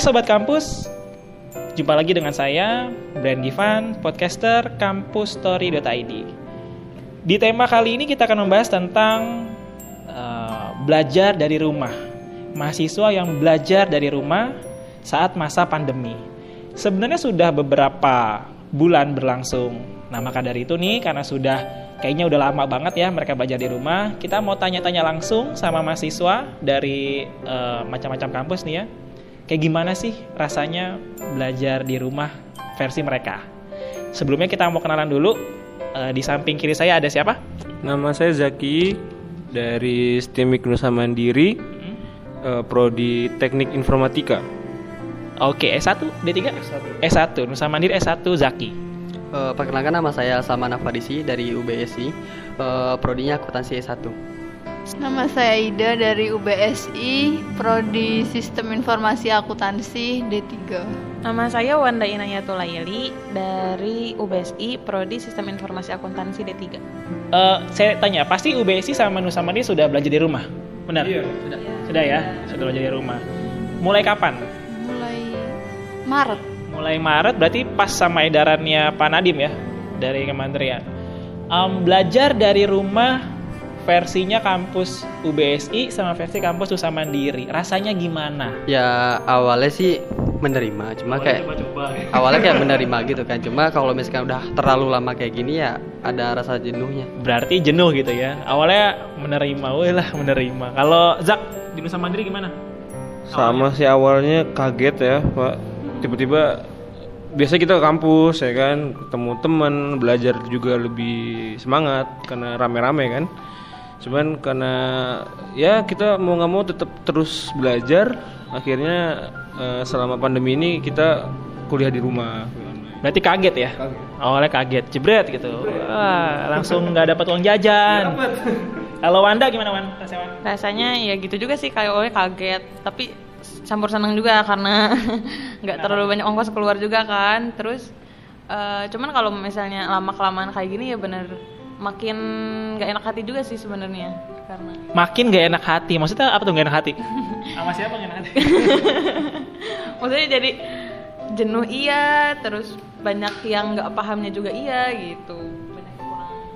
Hai Sobat Kampus, jumpa lagi dengan saya, Brand Givan, podcaster kampusstory.id. Di tema kali ini kita akan membahas tentang uh, belajar dari rumah. Mahasiswa yang belajar dari rumah saat masa pandemi. Sebenarnya sudah beberapa bulan berlangsung. Nah maka dari itu nih, karena sudah kayaknya udah lama banget ya mereka belajar di rumah, kita mau tanya-tanya langsung sama mahasiswa dari uh, macam-macam kampus nih ya kayak gimana sih rasanya belajar di rumah versi mereka. Sebelumnya kita mau kenalan dulu. Uh, di samping kiri saya ada siapa? Nama saya Zaki dari STEMIK Nusa Mandiri, hmm? uh, prodi Teknik Informatika. Oke, S1, D3? S1. S1, Nusa Mandiri S1 Zaki. Uh, perkenalkan nama saya Salman Afadisi dari UBSI, uh, prodinya akuntansi S1. Nama saya Ida dari UBSI, Prodi Sistem Informasi Akuntansi D3. Nama saya Wanda Inayatulaili dari UBSI, Prodi Sistem Informasi Akuntansi D3. Uh, saya tanya, pasti UBSI sama Nusa Mandiri sudah belajar di rumah? Benar? Iya, sudah. Sudah ya, sudah belajar di rumah. Mulai kapan? Mulai Maret. Mulai Maret berarti pas sama edarannya Pak Nadim ya dari Kementerian. Um, belajar dari rumah versinya kampus UBSI sama versi kampus Nusa Mandiri. Rasanya gimana? Ya awalnya sih menerima, cuma awalnya kayak coba-coba. awalnya kayak menerima gitu kan. Cuma kalau misalkan udah terlalu lama kayak gini ya ada rasa jenuhnya. Berarti jenuh gitu ya. Awalnya menerima, wih lah menerima. Kalau Zak di Nusa Mandiri gimana? Sama sih awalnya kaget ya, Pak. Tiba-tiba biasa kita ke kampus ya kan, ketemu teman, belajar juga lebih semangat karena rame-rame kan cuman karena ya kita mau nggak mau tetap terus belajar akhirnya uh, selama pandemi ini kita kuliah di rumah. Berarti kaget ya? Kaget. awalnya kaget jebret gitu. Wah, langsung nggak dapat uang jajan. Kalau Wanda gimana Wan? Rasanya ya gitu juga sih kayak awalnya kaget. Tapi campur senang juga karena nggak terlalu banyak ongkos keluar juga kan. Terus uh, cuman kalau misalnya lama kelamaan kayak gini ya bener makin gak enak hati juga sih sebenarnya karena makin gak enak hati. Maksudnya apa tuh gak enak hati? Sama siapa gak enak hati? Maksudnya jadi jenuh iya terus banyak yang nggak pahamnya juga iya gitu.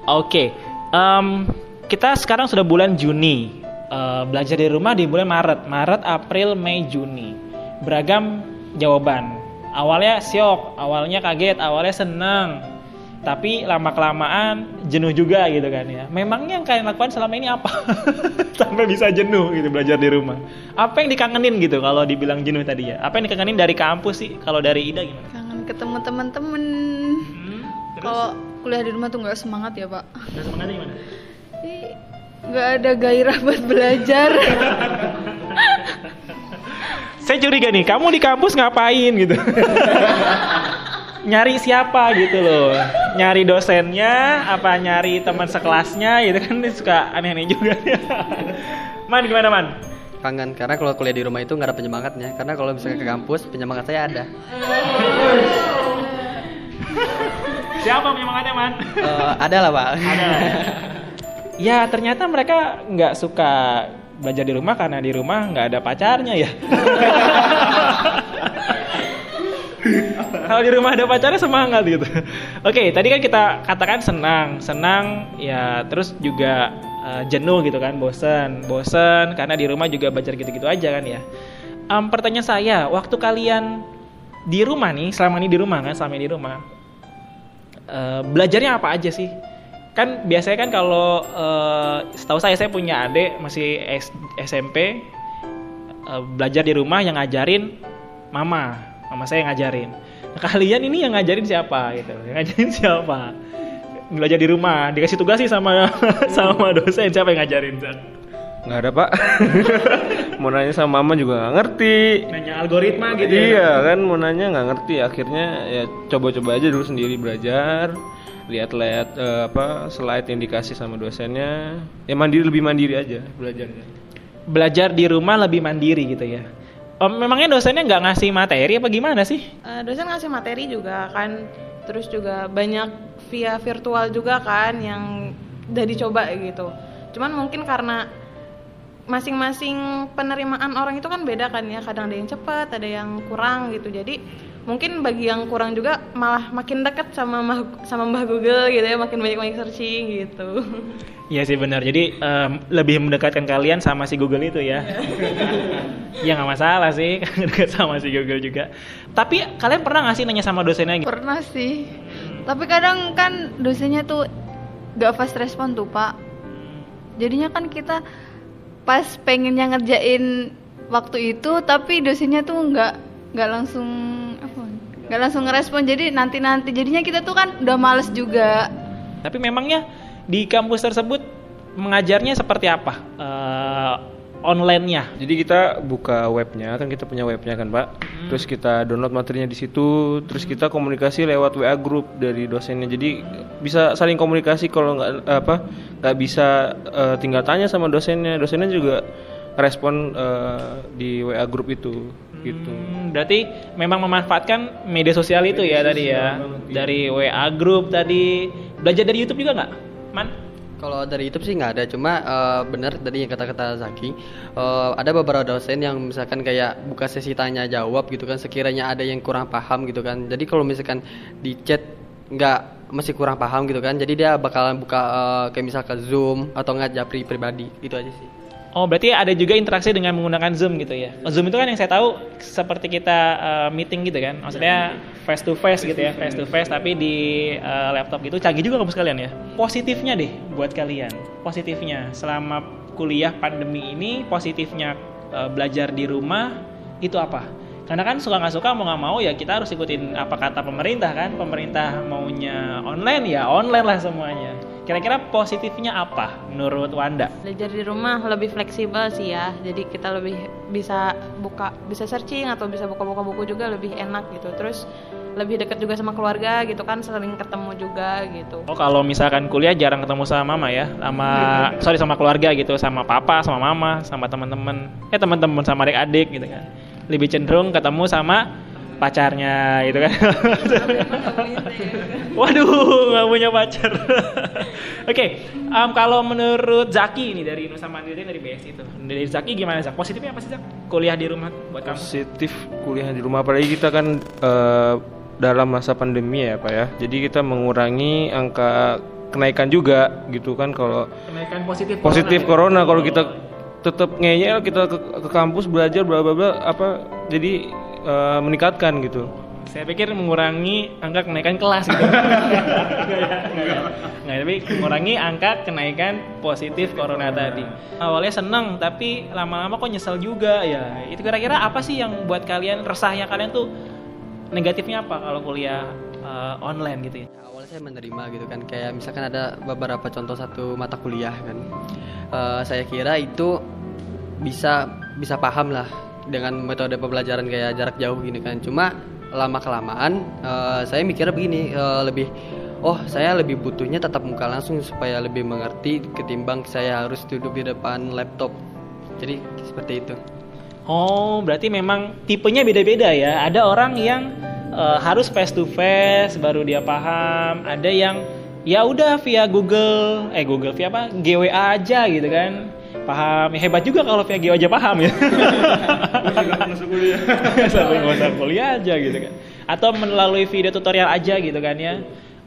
Oke okay. um, kita sekarang sudah bulan Juni. Uh, belajar di rumah di bulan Maret. Maret April Mei Juni. Beragam jawaban. Awalnya syok awalnya kaget awalnya senang tapi lama kelamaan jenuh juga gitu kan ya. Memangnya yang kalian lakukan selama ini apa? Sampai bisa jenuh gitu belajar di rumah. Apa yang dikangenin gitu kalau dibilang jenuh tadi ya? Apa yang dikangenin dari kampus sih? Kalau dari Ida gimana? Kangen ketemu teman-teman. Hmm, kalau kuliah di rumah tuh nggak semangat ya pak? Nggak semangat gimana? Nggak ada gairah buat belajar. Saya curiga nih, kamu di kampus ngapain gitu? nyari siapa gitu loh. Nyari dosennya apa nyari teman sekelasnya gitu kan suka aneh-aneh juga. Man gimana man? Kangen karena kalau kuliah di rumah itu nggak ada penyemangatnya. Karena kalau misalnya ke kampus penyemangat saya ada. Siapa penyemangatnya man? Uh, ada lah pak. Ada ya ternyata mereka nggak suka belajar di rumah karena di rumah nggak ada pacarnya ya kalau di rumah ada pacarnya semangat gitu. Oke, tadi kan kita katakan senang, senang ya terus juga uh, jenuh gitu kan, bosen, bosen karena di rumah juga belajar gitu-gitu aja kan ya. Um, pertanyaan saya, waktu kalian di rumah nih, selama ini di rumah kan, selama ini di rumah, uh, belajarnya apa aja sih? Kan biasanya kan kalau uh, setahu saya saya punya adik masih SMP uh, belajar di rumah yang ngajarin mama mama saya yang ngajarin. Nah, kalian ini yang ngajarin siapa gitu. Yang ngajarin siapa? Belajar di rumah dikasih tugas sih sama sama dosen. Siapa yang ngajarin Zan? nggak ada pak. Mau nanya sama mama juga nggak ngerti. Nanya algoritma gitu ya? iya ya? kan? Mau nanya nggak ngerti. Akhirnya ya coba-coba aja dulu sendiri belajar. Lihat-lihat uh, apa slide yang dikasih sama dosennya. Ya mandiri lebih mandiri aja belajarnya. Belajar di rumah lebih mandiri gitu ya Oh, memangnya dosennya nggak ngasih materi apa gimana sih? Uh, dosen ngasih materi juga kan, terus juga banyak via virtual juga kan yang udah dicoba gitu. Cuman mungkin karena masing-masing penerimaan orang itu kan beda kan ya kadang ada yang cepat ada yang kurang gitu jadi mungkin bagi yang kurang juga malah makin dekat sama Mbah- sama Mbah Google gitu ya makin banyak banyak searching gitu Iya sih benar. Jadi em, lebih mendekatkan kalian sama si Google itu ya. ya nggak masalah sih, dekat sama si Google juga. Tapi kalian pernah nggak sih nanya sama dosennya gitu? Pernah sih. Tapi kadang kan dosennya tuh gak fast respon tuh pak. Jadinya kan kita pas pengennya ngerjain waktu itu, tapi dosennya tuh nggak nggak langsung? Nggak langsung ngerespon. Jadi nanti nanti jadinya kita tuh kan udah males juga. Tapi memangnya di kampus tersebut mengajarnya seperti apa? Eh, online-nya. Jadi kita buka webnya, kan kita punya webnya kan Pak. Terus kita download materinya di situ, terus kita komunikasi lewat WA group dari dosennya. Jadi bisa saling komunikasi kalau nggak apa nggak bisa eh, tinggal tanya sama dosennya. Dosennya juga respon eh, di WA group itu gitu. Hmm, berarti memang memanfaatkan media sosial itu ya tadi ya. Dari WA group tadi. Belajar dari YouTube juga nggak? Man? Kalau dari YouTube sih nggak ada, cuma eh, benar tadi yang kata-kata Zaki, eh, ada beberapa dosen yang misalkan kayak buka sesi tanya jawab gitu kan, sekiranya ada yang kurang paham gitu kan. Jadi kalau misalkan di chat nggak masih kurang paham gitu kan, jadi dia bakalan buka eh, kayak misalkan Zoom atau nggak japri pribadi, itu aja sih. Oh, berarti ada juga interaksi dengan menggunakan Zoom gitu ya. Zoom itu kan yang saya tahu seperti kita uh, meeting gitu kan. Maksudnya face to face gitu ya, face to face tapi di uh, laptop gitu. Canggih juga kamu sekalian ya. Positifnya deh buat kalian. Positifnya selama kuliah pandemi ini positifnya uh, belajar di rumah itu apa? Karena kan suka nggak suka mau nggak mau ya kita harus ikutin apa kata pemerintah kan. Pemerintah maunya online ya online lah semuanya. Kira-kira positifnya apa menurut Wanda? belajar di rumah lebih fleksibel sih ya. Jadi kita lebih bisa buka bisa searching atau bisa buka-buka buku juga lebih enak gitu. Terus lebih dekat juga sama keluarga gitu kan sering ketemu juga gitu. Oh kalau misalkan kuliah jarang ketemu sama mama ya, sama sorry sama keluarga gitu, sama papa, sama mama, sama teman-teman, ya teman-teman sama adik-adik gitu kan. Lebih cenderung ketemu sama pacarnya gitu kan. Waduh, nggak punya pacar. Oke, em, kalau menurut Zaki ini dari Nusa Mandiri dari BS itu, dari Zaki gimana Zak? Positifnya apa sih Zak? Kuliah di rumah buat kamu? Positif kuliah di rumah apalagi kita kan eh, dalam masa pandemi ya Pak ya. Jadi kita mengurangi angka kenaikan juga gitu kan kalau Kenaikan positif. positif corona ya? corona kalau kita tetap ngeyel kita ke, ke kampus belajar bla bla bla apa jadi eh, meningkatkan gitu. Saya pikir mengurangi angka kenaikan kelas gitu. Nggak ya, ya. Tapi mengurangi angka kenaikan positif corona tadi. Awalnya seneng, tapi lama-lama kok nyesel juga ya. Itu kira-kira apa sih yang buat kalian resahnya kalian tuh negatifnya apa kalau kuliah eh, online gitu ya? Awalnya saya menerima gitu kan, kayak misalkan ada beberapa contoh satu mata kuliah kan, Eh, saya kira itu bisa bisa paham lah dengan metode pembelajaran kayak jarak jauh gini kan. Cuma lama kelamaan eh, saya mikirnya begini eh, lebih, oh saya lebih butuhnya tatap muka langsung supaya lebih mengerti ketimbang saya harus duduk di depan laptop. Jadi seperti itu. Oh, berarti memang tipenya beda-beda ya. Ada orang yang eh, harus face to face baru dia paham. Ada yang ya udah via Google, eh Google via apa? GWA aja gitu kan. Paham. Ya, hebat juga kalau GWA aja paham ya. Sampai nggak usah kuliah aja gitu kan. Atau melalui video tutorial aja gitu kan ya.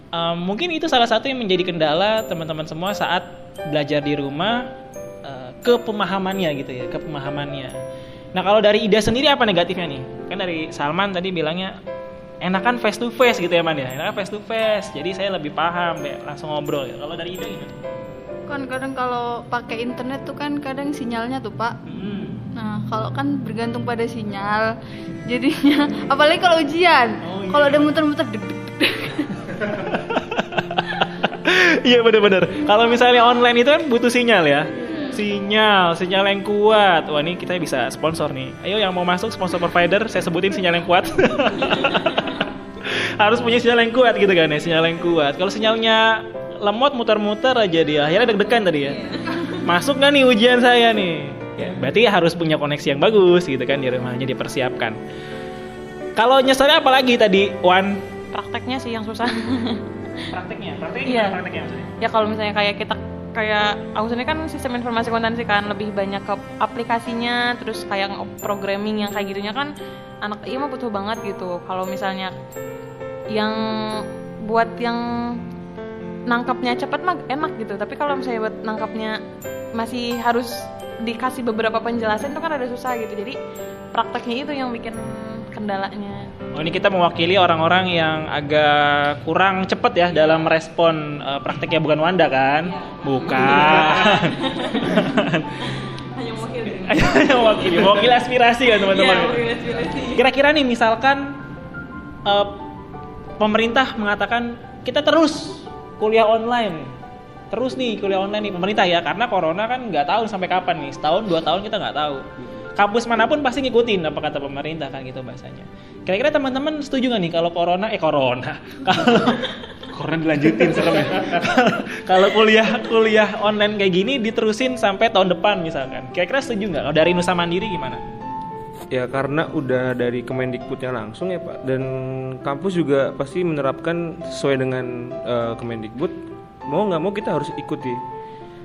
Em, mungkin itu salah satu yang menjadi kendala teman-teman semua saat belajar di rumah eh, ke pemahamannya gitu ya, ke pemahamannya. Nah kalau dari Ida sendiri apa negatifnya nih? Kan dari Salman tadi bilangnya enakan face to face gitu ya man ya, enakan face to face. Jadi saya lebih paham, ya, langsung ngobrol ya. Kalau dari Ida gimana? Kan kadang kalau pakai internet tuh kan kadang sinyalnya tuh pak. Hmm. Nah, kalau kan bergantung pada sinyal, jadinya apalagi kalau ujian, Oh, iya. kalau ada muter-muter deg. Iya bener-bener. Kalau misalnya online itu kan butuh sinyal ya. Sinyal, sinyal yang kuat. Wah ini kita bisa sponsor nih. Ayo yang mau masuk sponsor provider, saya sebutin sinyal yang kuat. Harus punya sinyal yang kuat gitu kan ya, sinyal yang kuat. Kalau sinyalnya lemot muter-muter aja dia, akhirnya deg-degan tadi ya. Masuk nggak nih ujian saya nih? Ya, berarti harus punya koneksi yang bagus gitu kan di rumahnya dipersiapkan. Kalau nyeselnya apalagi tadi, Wan? prakteknya sih yang susah Prakteknya, prakteknya Iya. gimana prakteknya maksudnya? ya kalau misalnya kayak kita kayak aku sendiri kan sistem informasi akuntansi kan lebih banyak ke aplikasinya terus kayak programming yang kayak gitunya kan anak iya mah butuh banget gitu kalau misalnya yang buat yang nangkapnya cepat mah enak gitu. Tapi kalau misalnya buat nangkapnya masih harus dikasih beberapa penjelasan itu kan ada susah gitu. Jadi prakteknya itu yang bikin kendalanya. Oh ini kita mewakili orang-orang yang agak kurang cepat ya dalam respon eh, prakteknya. Bukan Wanda kan? Bukan. hanya mewakili. Hanya mewakili, mewakili aspirasi kan teman-teman. Kira-kira nih misalkan eh, pemerintah mengatakan kita terus kuliah online, terus nih kuliah online nih pemerintah ya karena corona kan nggak tahu sampai kapan nih setahun dua tahun kita nggak tahu. Kampus mana pun pasti ngikutin apa kata pemerintah kan gitu bahasanya. Kira-kira teman-teman setuju nggak nih kalau corona eh corona kalau corona dilanjutin serem ya. kalau kuliah kuliah online kayak gini diterusin sampai tahun depan misalkan. Kira-kira setuju nggak? Kalau dari Nusa Mandiri gimana? Ya karena udah dari Kemendikbudnya langsung ya Pak dan kampus juga pasti menerapkan sesuai dengan eh, Kemendikbud mau nggak mau kita harus ikuti.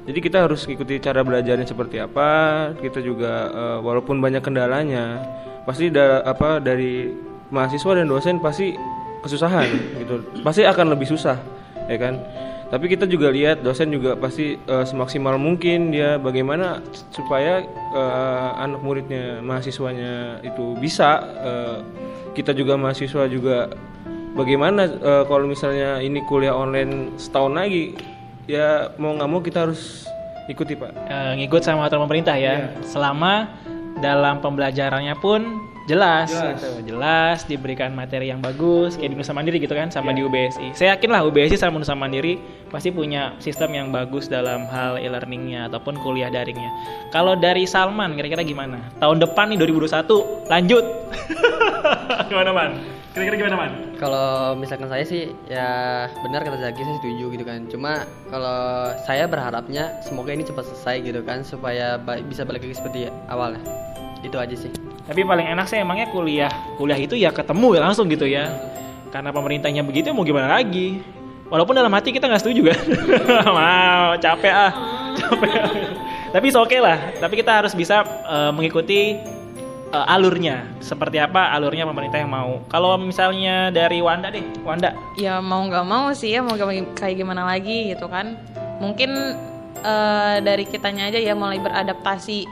Jadi kita harus ikuti cara belajarnya seperti apa. Kita juga eh, walaupun banyak kendalanya pasti da- apa dari mahasiswa dan dosen pasti kesusahan gitu. Pasti akan lebih susah ya kan. Tapi kita juga lihat dosen juga pasti eh, semaksimal mungkin dia bagaimana supaya eh, anak muridnya, mahasiswanya itu bisa. eh, kita juga mahasiswa juga bagaimana eh, kalau misalnya ini kuliah online setahun lagi, ya mau nggak mau kita harus ikuti pak. Eh, ngikut sama aturan pemerintah ya. Selama dalam pembelajarannya pun jelas, Jelas. gitu. jelas diberikan materi yang bagus kayak di Nusa Mandiri gitu kan sama di UBSI. Saya yakin lah UBSI sama Nusa Mandiri pasti punya sistem yang bagus dalam hal e-learningnya ataupun kuliah daringnya. Kalau dari Salman kira-kira gimana? Tahun depan nih 2021 lanjut. gimana man? Kira-kira gimana man? Kalau misalkan saya sih ya benar kata Zaki saya setuju gitu kan. Cuma kalau saya berharapnya semoga ini cepat selesai gitu kan supaya bisa balik lagi seperti awal. Itu aja sih. Tapi paling enak sih emangnya kuliah. Kuliah itu ya ketemu ya langsung gitu ya. Karena pemerintahnya begitu mau gimana lagi. Walaupun dalam hati kita nggak setuju kan. Mau capek ah. Capek. Tapi oke lah. Tapi kita harus bisa eh, mengikuti eh, alurnya. Seperti apa alurnya pemerintah yang mau. Kalau misalnya dari Wanda deh. Wanda. ya mau nggak mau sih ya mau gak- kayak gimana lagi gitu kan mungkin eh, dari kitanya aja ya mulai beradaptasi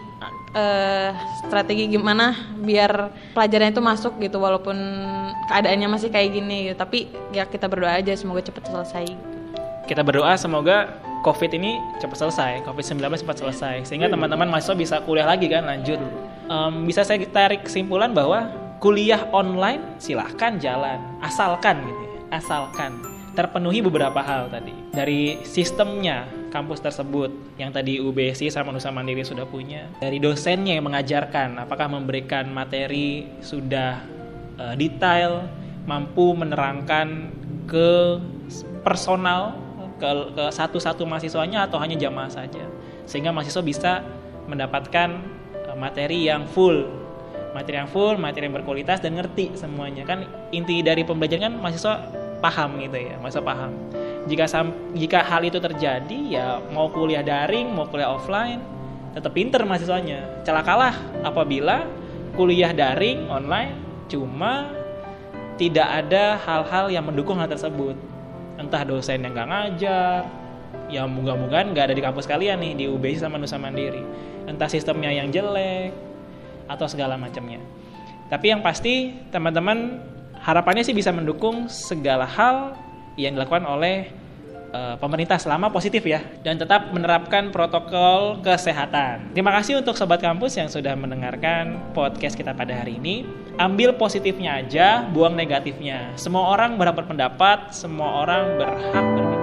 eh, strategi gimana biar pelajarannya itu masuk gitu walaupun keadaannya masih kayak gini gitu. tapi ya kita berdoa aja semoga cepat selesai Kita berdoa semoga COVID ini cepat selesai, COVID-19 cepat selesai, sehingga teman-teman mahasiswa bisa kuliah lagi kan, lanjut. Em, bisa saya tarik kesimpulan bahwa kuliah online silahkan jalan, asalkan gitu ya, asalkan terpenuhi beberapa hal tadi dari sistemnya kampus tersebut. Yang tadi UBSI sama Nusa Mandiri sudah punya, dari dosennya yang mengajarkan, apakah memberikan materi sudah eh, detail, mampu menerangkan ke personal ke, ke satu-satu mahasiswanya atau hanya jamaah saja? Sehingga mahasiswa bisa mendapatkan eh, materi yang full. Materi yang full materi yang berkualitas dan ngerti semuanya. Kan inti dari pembelajaran kan mahasiswa paham gitu ya mahasiswa paham. Jika sam- jika hal itu terjadi ya mau kuliah daring mau kuliah offline tetap pinter mahasiswanya. Celakalah apabila kuliah daring online cuma tidak ada hal-hal yang mendukung hal tersebut. Entah dosen yang nggak ngajar ya moga-mogaan nggak ada di kampus kalian nih di UBI sama Nusa Mandiri. Entah sistemnya yang jelek atau segala macamnya. Tapi yang pasti teman-teman harapannya sih bisa mendukung segala hal yang dilakukan oleh eh, pemerintah selama positif ya dan tetap menerapkan protokol kesehatan. Terima kasih untuk sobat kampus yang sudah mendengarkan podcast kita pada hari ini. Ambil positifnya aja, buang negatifnya. Semua orang berhak berpendapat, semua orang berhak berbicara.